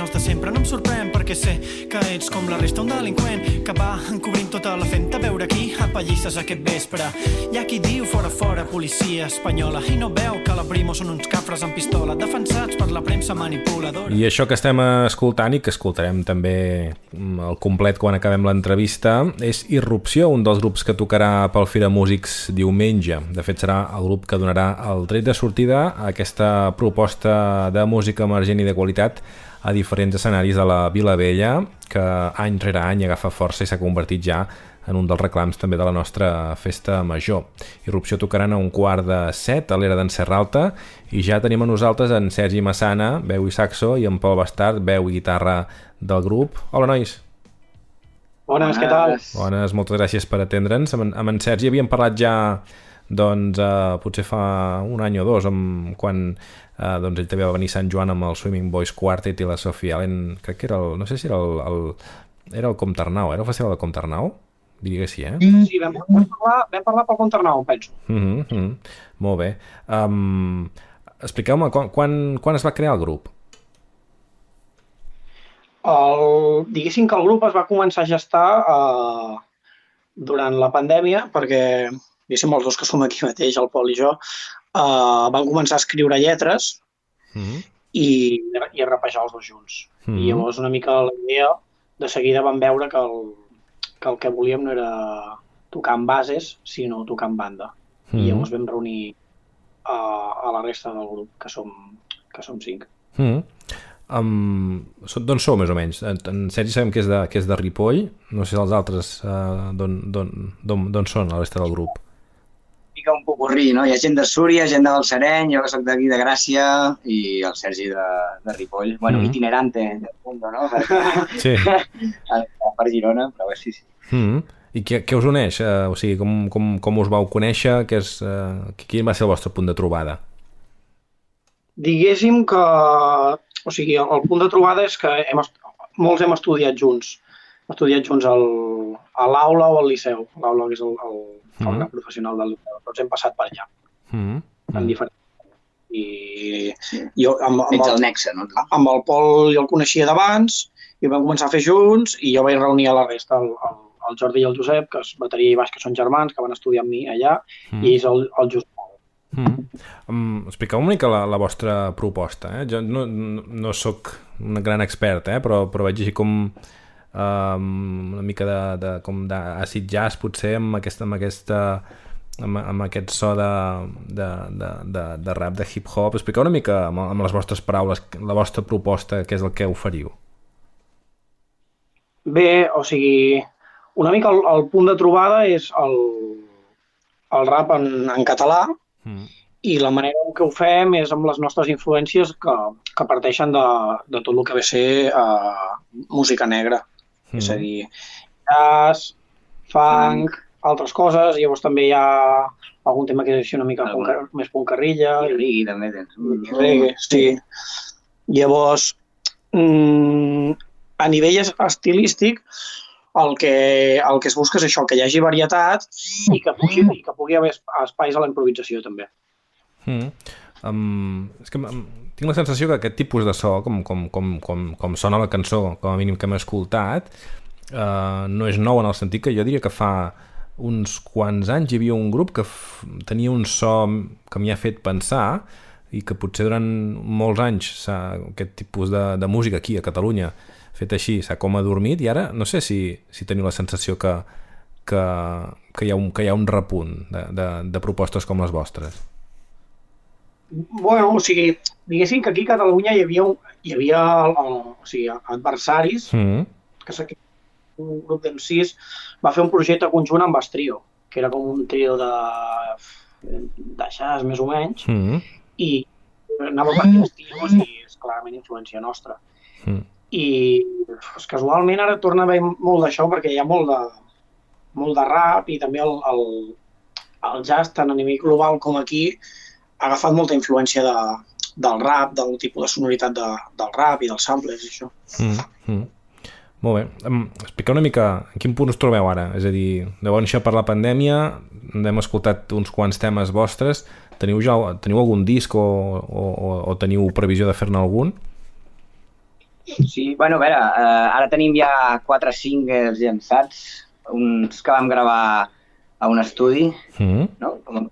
els de sempre. No em sorprèn perquè sé que ets com la resta, un delinqüent que va encobrint tota la fent a veure qui apallisses aquest vespre. Hi ha qui diu fora fora policia espanyola i no veu que la Primo són uns cafres amb pistola defensats per la premsa manipuladora. I això que estem escoltant i que escoltarem també mm, el complet quan acabem l'entrevista és Irrupció, un dels grups que tocarà pel Fira Músics diumenge. De fet, serà el grup que donarà el tret de sortida a aquesta proposta de música emergent i de qualitat a diferents escenaris de la Vila Vella, que any rere any agafa força i s'ha convertit ja en un dels reclams també de la nostra festa major. Irrupció tocaran a un quart de set a l'era d'en Serralta i ja tenim a nosaltres en Sergi Massana, veu i saxo, i en Pol Bastard, veu i guitarra del grup. Hola, nois! Bones, què tal? Bones, moltes gràcies per atendre'ns. Amb, amb en Sergi havíem parlat ja doncs eh, potser fa un any o dos amb, quan eh, doncs ell també va venir a Sant Joan amb el Swimming Boys Quartet i la Sofia Allen, crec que era el, no sé si era el, el era el Comtarnau, era el festival de Comtarnau? Diria que sí, eh? Sí, vam, vam, parlar, vam parlar pel Comtarnau, penso. Mm -hmm, mm -hmm. Molt bé. Um, Expliqueu-me, quan, quan, quan es va crear el grup? El, diguéssim que el grup es va començar a gestar eh, durant la pandèmia perquè diguéssim, els dos que som aquí mateix, el Pol i jo, uh, van començar a escriure lletres mm -hmm. i, i a rapejar els dos junts. Mm -hmm. I llavors una mica la idea, de seguida vam veure que el, que el que volíem no era tocar en bases, sinó tocar en banda. Mm -hmm. I llavors vam reunir uh, a la resta del grup, que som, que som cinc. Mm -hmm. Um, d'on sou, més o menys? En, en Sergi sabem que és, de, que és de Ripoll, no sé si els altres uh, d'on són, la resta del grup mica un popurrí, no? Hi ha gent de Súria, gent de Balsareny, jo que soc d'aquí de Gràcia i el Sergi de, de Ripoll. Bueno, mm -hmm. itinerante del mundo, no? sí. per Girona, però bé, sí, sí. Mm -hmm. I què, què us uneix? Uh, o sigui, com, com, com us vau conèixer? Què és, uh, quin va ser el vostre punt de trobada? Diguéssim que... O sigui, el punt de trobada és que hem, molts hem estudiat junts. Hem estudiat junts al, a l'aula o al liceu. L'aula que és el, el, mm -hmm. el professional del liceu. Tots hem passat per allà. Mm -hmm. En diferents i jo amb, amb, el, el nexe, no? amb el Pol jo el coneixia d'abans i vam començar a fer junts i jo vaig reunir a la resta el, el, el Jordi i el Josep, que és bateria i baix, que són germans, que van estudiar amb mi allà, mm. i ells el, el Josep. Mm. Um, expliqueu una mica la, la vostra proposta. Eh? Jo no, no, no sóc un gran expert, eh? però, però vaig llegir com um, una mica de, de, com d'acid jazz potser amb aquesta, amb aquesta amb, amb aquest so de, de, de, de, de rap, de hip-hop. Expliqueu una mica amb, amb les vostres paraules la vostra proposta, què és el que oferiu. Bé, o sigui, una mica el, el punt de trobada és el, el rap en, en català mm. i la manera en què ho fem és amb les nostres influències que, que parteixen de, de tot el que ve a ser uh, música negra. Mm. És a dir, jazz, funk, altres coses, i llavors també hi ha algun tema que és així una mica ah, punca, més puncarrilla. I reggae també tens. Reggae, sí. Llavors, mm, a nivell estilístic, el que, el que es busca és això, que hi hagi varietat i que pugui, i que pugui haver espais a la improvisació també. Mm. Um, és que tinc la sensació que aquest tipus de so, com, com, com, com, com sona la cançó, com a mínim que hem escoltat, uh, no és nou en el sentit que jo diria que fa uns quants anys hi havia un grup que tenia un so que m'hi ha fet pensar i que potser durant molts anys aquest tipus de, de música aquí a Catalunya fet així s'ha com adormit i ara no sé si, si teniu la sensació que, que, que, hi ha un, que hi ha un repunt de, de, de propostes com les vostres. Bueno, o sigui, diguéssim que aquí a Catalunya hi havia, hi havia el, el, o sigui, adversaris, mm -hmm. que un grup d'MCs va fer un projecte conjunt amb Bastrio, que era com un trio de, de jazz, més o menys, mm -hmm. i anava per aquells tios i és clarament influència nostra. Mm. I pues, casualment ara torna a haver molt d'això perquè hi ha molt de, molt de rap i també el, el, el jazz, tant a nivell global com aquí, agafat molta influència de, del rap, del tipus de sonoritat de, del rap i dels samples i això. Mm, mm. Molt bé. Um, explica una mica en quin punt us trobeu ara. És a dir, de bon això per la pandèmia, hem escoltat uns quants temes vostres. Teniu, ja, teniu algun disc o, o, o teniu previsió de fer-ne algun? Sí, bueno, a veure, uh, ara tenim ja quatre singles llançats, uns que vam gravar a un estudi, mm -hmm. no? Com,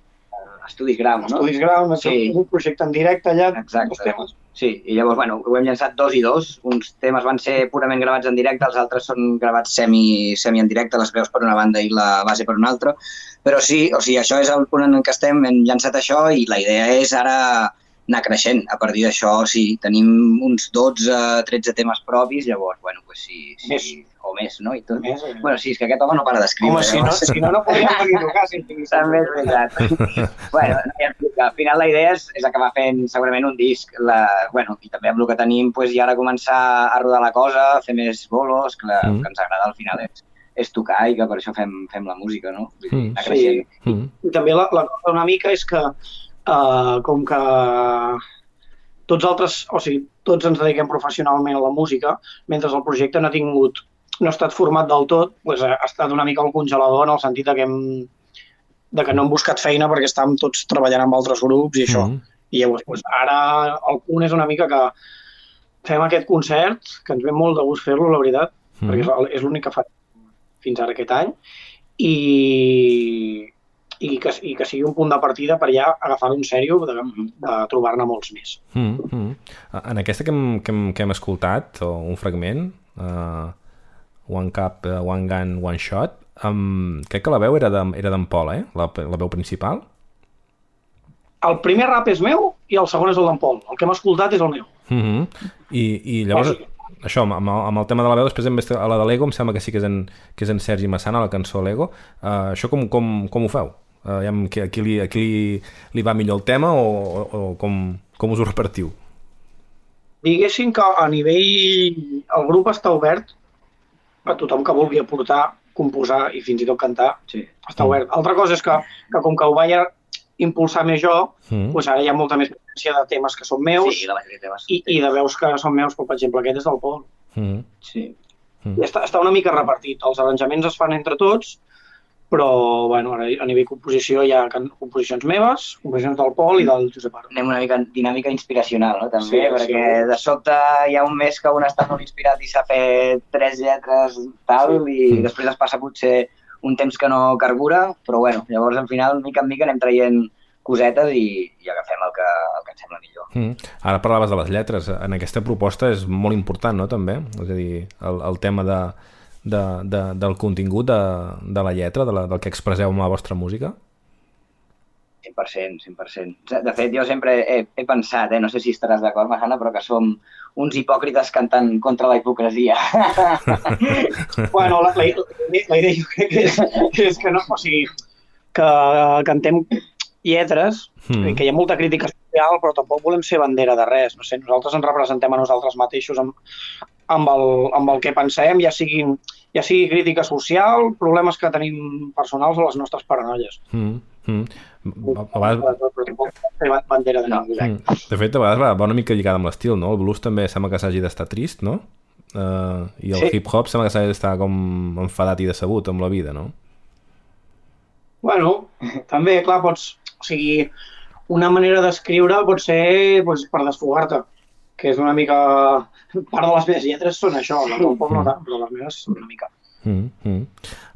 Estudis Grau, no? Estudis Grau, sí. un projecte en directe allà, Exacte. els temes. Sí, i llavors, bueno, ho hem llançat dos i dos. Uns temes van ser purament gravats en directe, els altres són gravats semi, semi en directe, les veus per una banda i la base per una altra. Però sí, o sigui, això és el punt en què estem, hem llançat això i la idea és ara anar creixent. A partir d'això, sí, tenim uns 12-13 temes propis, llavors, bueno, pues sí, sí més. o més, no? I tot. Més, bueno, sí, és que aquest home no para d'escriure. Home, si no, si no, no podríem venir a tocar. Si També és veritat. bueno, al final la idea és, és acabar fent segurament un disc. La, bueno, I també amb el que tenim, pues, ja ara començar a rodar la cosa, fer més bolos, que, la, mm. que ens agrada al final és, és tocar i que per això fem, fem la música, no? Vull dir, mm. Sí. Mm. I també la, la cosa una mica és que Uh, com que tots altres, o sigui, tots ens dediquem professionalment a la música, mentre el projecte no ha tingut, no ha estat format del tot, doncs ha estat una mica el congelador en el sentit que hem, de que no hem buscat feina perquè estàvem tots treballant amb altres grups i això. Mm -hmm. I llavors, doncs, ara el punt és una mica que fem aquest concert, que ens ve molt de gust fer-lo, la veritat, mm -hmm. perquè és, és l'únic que fa fins ara aquest any, i, i que, i que sigui un punt de partida per ja agafar-ho en sèrio de, de trobar-ne molts més. Mm -hmm. En aquesta que hem, que hem, que hem escoltat, o un fragment, uh, One Cup, uh, One Gun, One Shot, um, crec que la veu era d'en Pol, eh? La, la veu principal. El primer rap és meu i el segon és el d'en Pol. El que hem escoltat és el meu. Mm -hmm. I, I llavors... Sí això, amb, amb el tema de la veu, després hem vist a la de l'Ego, em sembla que sí que és en, que és en Sergi Massana, la cançó L'Ego. Uh, això com, com, com ho feu? Uh, aquí, aquí, li, aquí li, li va millor el tema o, o, o com, com us ho repartiu? Diguéssim que a nivell... El grup està obert a tothom que vulgui aportar, composar i fins i tot cantar. Sí. Està mm. obert. Altra cosa és que, que com que ho vaig impulsar més jo, mm. doncs ara hi ha molta més presència de temes que són meus sí, de temes i, i de veus que són meus, com per exemple aquest és del Pol. Mm. Sí. Mm. I està, està una mica repartit. Els arranjaments es fan entre tots però bueno, ara a nivell composició hi ha composicions meves, composicions del Pol i del Josep Arro. Anem una mica dinàmica inspiracional, no? També, sí, perquè sí. de sobte hi ha un mes que un està molt inspirat i s'ha fet tres lletres tal, sí. i mm. després es passa potser un temps que no carbura, però bueno, llavors al final, mica en mica, anem traient cosetes i, i agafem el que, el que ens sembla millor. Mm. Ara parlaves de les lletres. En aquesta proposta és molt important, no?, també? És a dir, el, el tema de, de, de, del contingut de, de la lletra, de la, del que expresseu amb la vostra música? 100%, 100%. De fet, jo sempre he, he pensat, eh, no sé si estaràs d'acord, Mahana, però que som uns hipòcrites cantant contra la hipocresia. bueno, la, la, la idea jo crec que és, que és que no, o sigui, que cantem lletres, mm. que hi ha molta crítica social, però tampoc volem ser bandera de res. No sé, nosaltres ens representem a nosaltres mateixos amb, amb, el, amb el que pensem, ja, siguin, ja sigui crítica social, problemes que tenim personals o les nostres paranoies. Mm. Mm. A vegades... bandera de, no, mm. de fet, a vegades va, va una mica lligada amb l'estil, no? El blues també sembla que s'hagi d'estar trist, no? Uh, I el sí. hip-hop sembla que s'ha d'estar com enfadat i decebut amb la vida, no? Bueno, també, clar, pots... O sigui, una manera d'escriure pot ser pues, per desfogar-te, que és una mica... Part de les meves lletres són això, la del poble no tant, però les meves són una mica. Mm -hmm.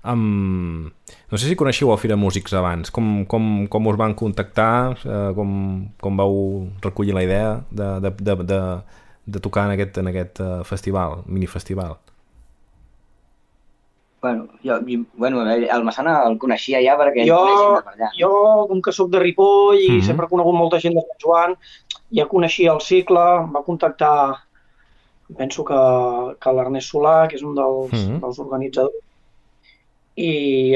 um, no sé si coneixiu el Fira Músics abans. Com, com, com us van contactar? Uh, com, com vau recollir la idea de, de, de, de, de tocar en aquest, en aquest uh, festival, minifestival? Bueno, jo, bueno, el Massana el coneixia ja perquè jo, per allà. Jo, com que sóc de Ripoll i mm -hmm. sempre he conegut molta gent de Sant Joan, ja coneixia el cicle, em va contactar, penso que, que l'Ernest Solà, que és un dels, mm -hmm. dels organitzadors, i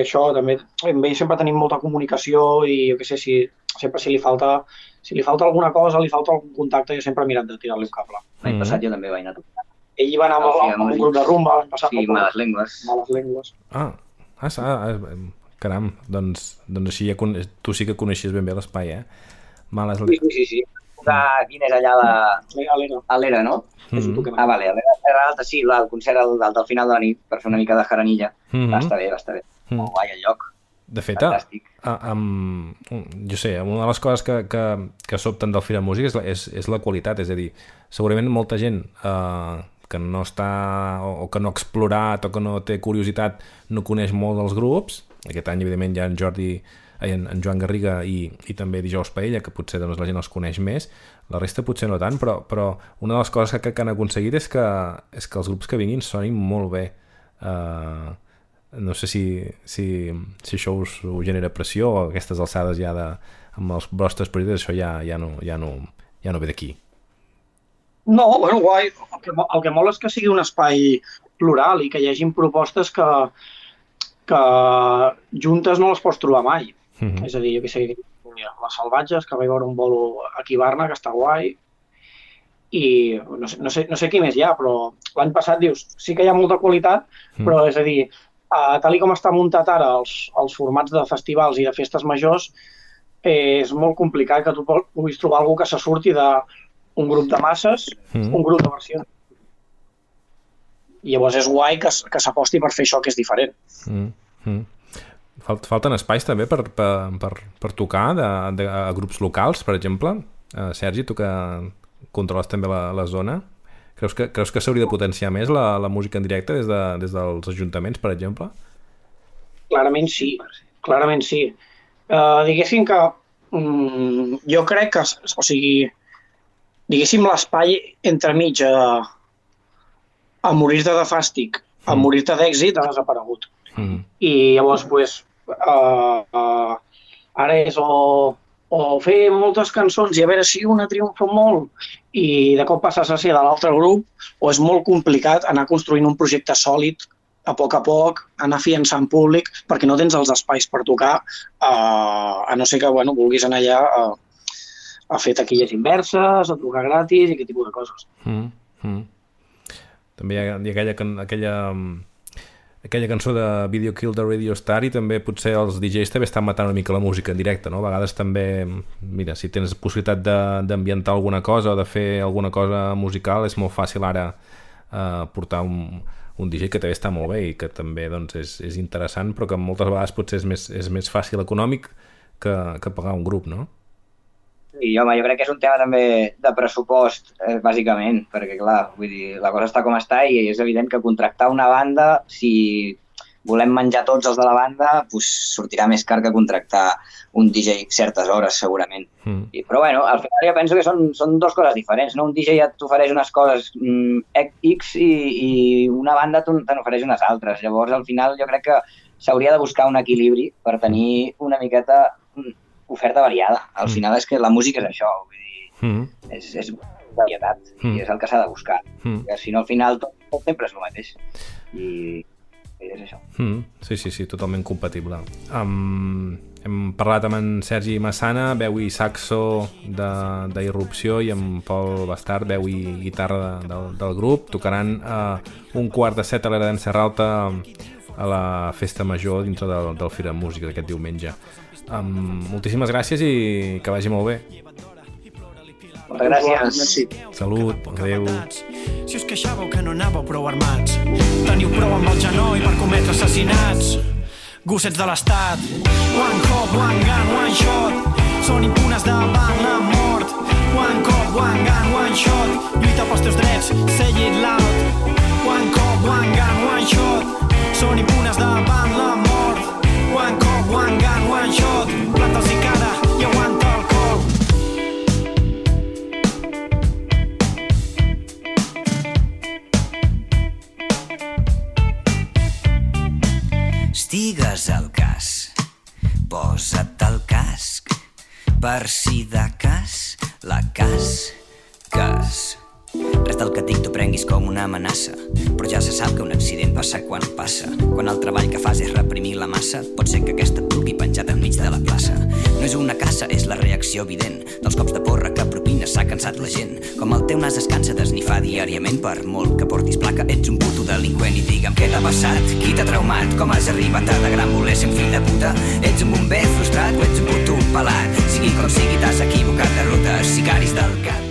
això també, amb ell sempre tenim molta comunicació i jo què sé, si, sempre si li falta si li falta alguna cosa, li falta algun contacte, jo sempre he mirat de tirar-li un cable. L'any mm -hmm. passat jo també vaig anar a tocar ell va anar amb, amb un grup de rumba l'any passat. Sí, Males Lengues. Males Lengues. Ah, ah, ah, caram, doncs, doncs així ja tu sí que coneixies ben bé l'espai, eh? Males Lengues. Sí, sí, sí. De, quin és allà la... A l'era, no? Mm -hmm. Ah, vale, era l'altre, sí, el concert al, al, al final de la nit, per fer una mica de jaranilla. Mm -hmm. Va estar bé, va estar bé. Mm -hmm. Molt guai el lloc. De fet, a, a, amb, jo sé, una de les coses que, que, que sobten del Fira Música és, és, és la qualitat, és a dir, segurament molta gent eh, que no està o, que no ha explorat o que no té curiositat no coneix molt dels grups. Aquest any evidentment hi ha en Jordi en, en Joan Garriga i, i també Dijous Paella que potser doncs, la gent els coneix més. La resta potser no tant però, però una de les coses que, que han aconseguit és que, és que els grups que vinguin sonin molt bé. Uh, no sé si, si, si això us, us genera pressió o aquestes alçades ja de, amb els vostres projectes això ja, ja, no, ja, no, ja no ve d'aquí no, bueno, guai. El que, el que mola és que sigui un espai plural i que hi hagin propostes que, que juntes no les pots trobar mai. Mm -hmm. És a dir, jo què sé, les salvatges, que vaig veure un bolo aquí a Barna, que està guai, i no sé, no sé, no sé qui més hi ha, però l'any passat dius, sí que hi ha molta qualitat, mm. però és a dir, uh, tal com està muntat ara els, els formats de festivals i de festes majors, eh, és molt complicat que tu puguis trobar algú que se surti de un grup de masses, mm. un grup de versions. I llavors és guai que, que s'aposti per fer això que és diferent. Mm. Mm. Falt, falten espais també per, per, per, per tocar de, de, a grups locals, per exemple. Uh, Sergi, tu que controles també la, la zona, creus que, creus que s'hauria de potenciar més la, la música en directe des, de, des dels ajuntaments, per exemple? Clarament sí, clarament sí. Uh, diguéssim que um, jo crec que, o sigui, diguéssim, l'espai entremig a, a morir-te de fàstic, a mm. morir-te d'èxit, ha desaparegut. Mm. I llavors, pues, uh, uh, ara és o, o fer moltes cançons i a veure si una triomfa molt i de cop passes a ser de l'altre grup, o és molt complicat anar construint un projecte sòlid a poc a poc, anar fiançant públic, perquè no tens els espais per tocar, uh, a no ser que bueno, vulguis anar allà uh, a fer taquilles inverses, a trucar gratis i aquest tipus de coses. Mm, mm. També hi ha, hi ha aquella, aquella, aquella cançó de Video Kill the Radio Star i també potser els DJs també estan matant una mica la música en directe, no? A vegades també, mira, si tens possibilitat d'ambientar alguna cosa o de fer alguna cosa musical, és molt fàcil ara eh, portar un, un DJ que també està molt bé i que també doncs, és, és interessant, però que moltes vegades potser és més, és més fàcil econòmic que, que pagar un grup, no? I, home, jo crec que és un tema també de pressupost, eh, bàsicament, perquè, clar, vull dir, la cosa està com està i és evident que contractar una banda, si volem menjar tots els de la banda, pues, sortirà més car que contractar un DJ certes hores, segurament. Mm. I, però, bueno, al final jo penso que són, són dues coses diferents, no? Un DJ ja t'ofereix unes coses mm, X i, i una banda te n'ofereix unes altres. Llavors, al final, jo crec que s'hauria de buscar un equilibri per tenir una miqueta mm, oferta variada. Al mm. final és que la música és això, vull dir, mm. és, és varietat mm. i és el que s'ha de buscar. Mm. Si no, al final tot, tot sempre és el mateix. I, i és això. Mm. Sí, sí, sí, totalment compatible. Um, hem parlat amb en Sergi Massana, veu i saxo d'Irrupció i amb Pol Bastard, veu i guitarra de, del, del grup. Tocaran uh, un quart de set a l'era d'en Serralta a la festa major dintre del, del Fira Música d'aquest diumenge. Um, moltíssimes gràcies i que vagi molt bé. Moltes gràcies. Salut, adeu. Si us queixàveu que no anàveu prou armats, teniu prou amb el genoll per cometre assassinats. Gossets de l'estat, one cop, one gun, one shot, són impunes davant la mort. One cop, one gun, one shot, lluita pels teus drets, say it loud. One cop, com una amenaça, però ja se sap que un accident passa quan passa. Quan el treball que fas és reprimir la massa, pot ser que aquesta et pugui penjat enmig de la plaça. No és una caça, és la reacció evident dels cops de porra que propines s'ha cansat la gent. Com el teu nas es cansa d'esnifar diàriament per molt que portis placa, ets un puto delinqüent i digue'm què t'ha passat, qui t'ha traumat, com has arribat a de gran voler ser un fill de puta. Ets un bomber frustrat o ets un puto pelat, sigui com sigui t'has equivocat de ruta, sicaris del cap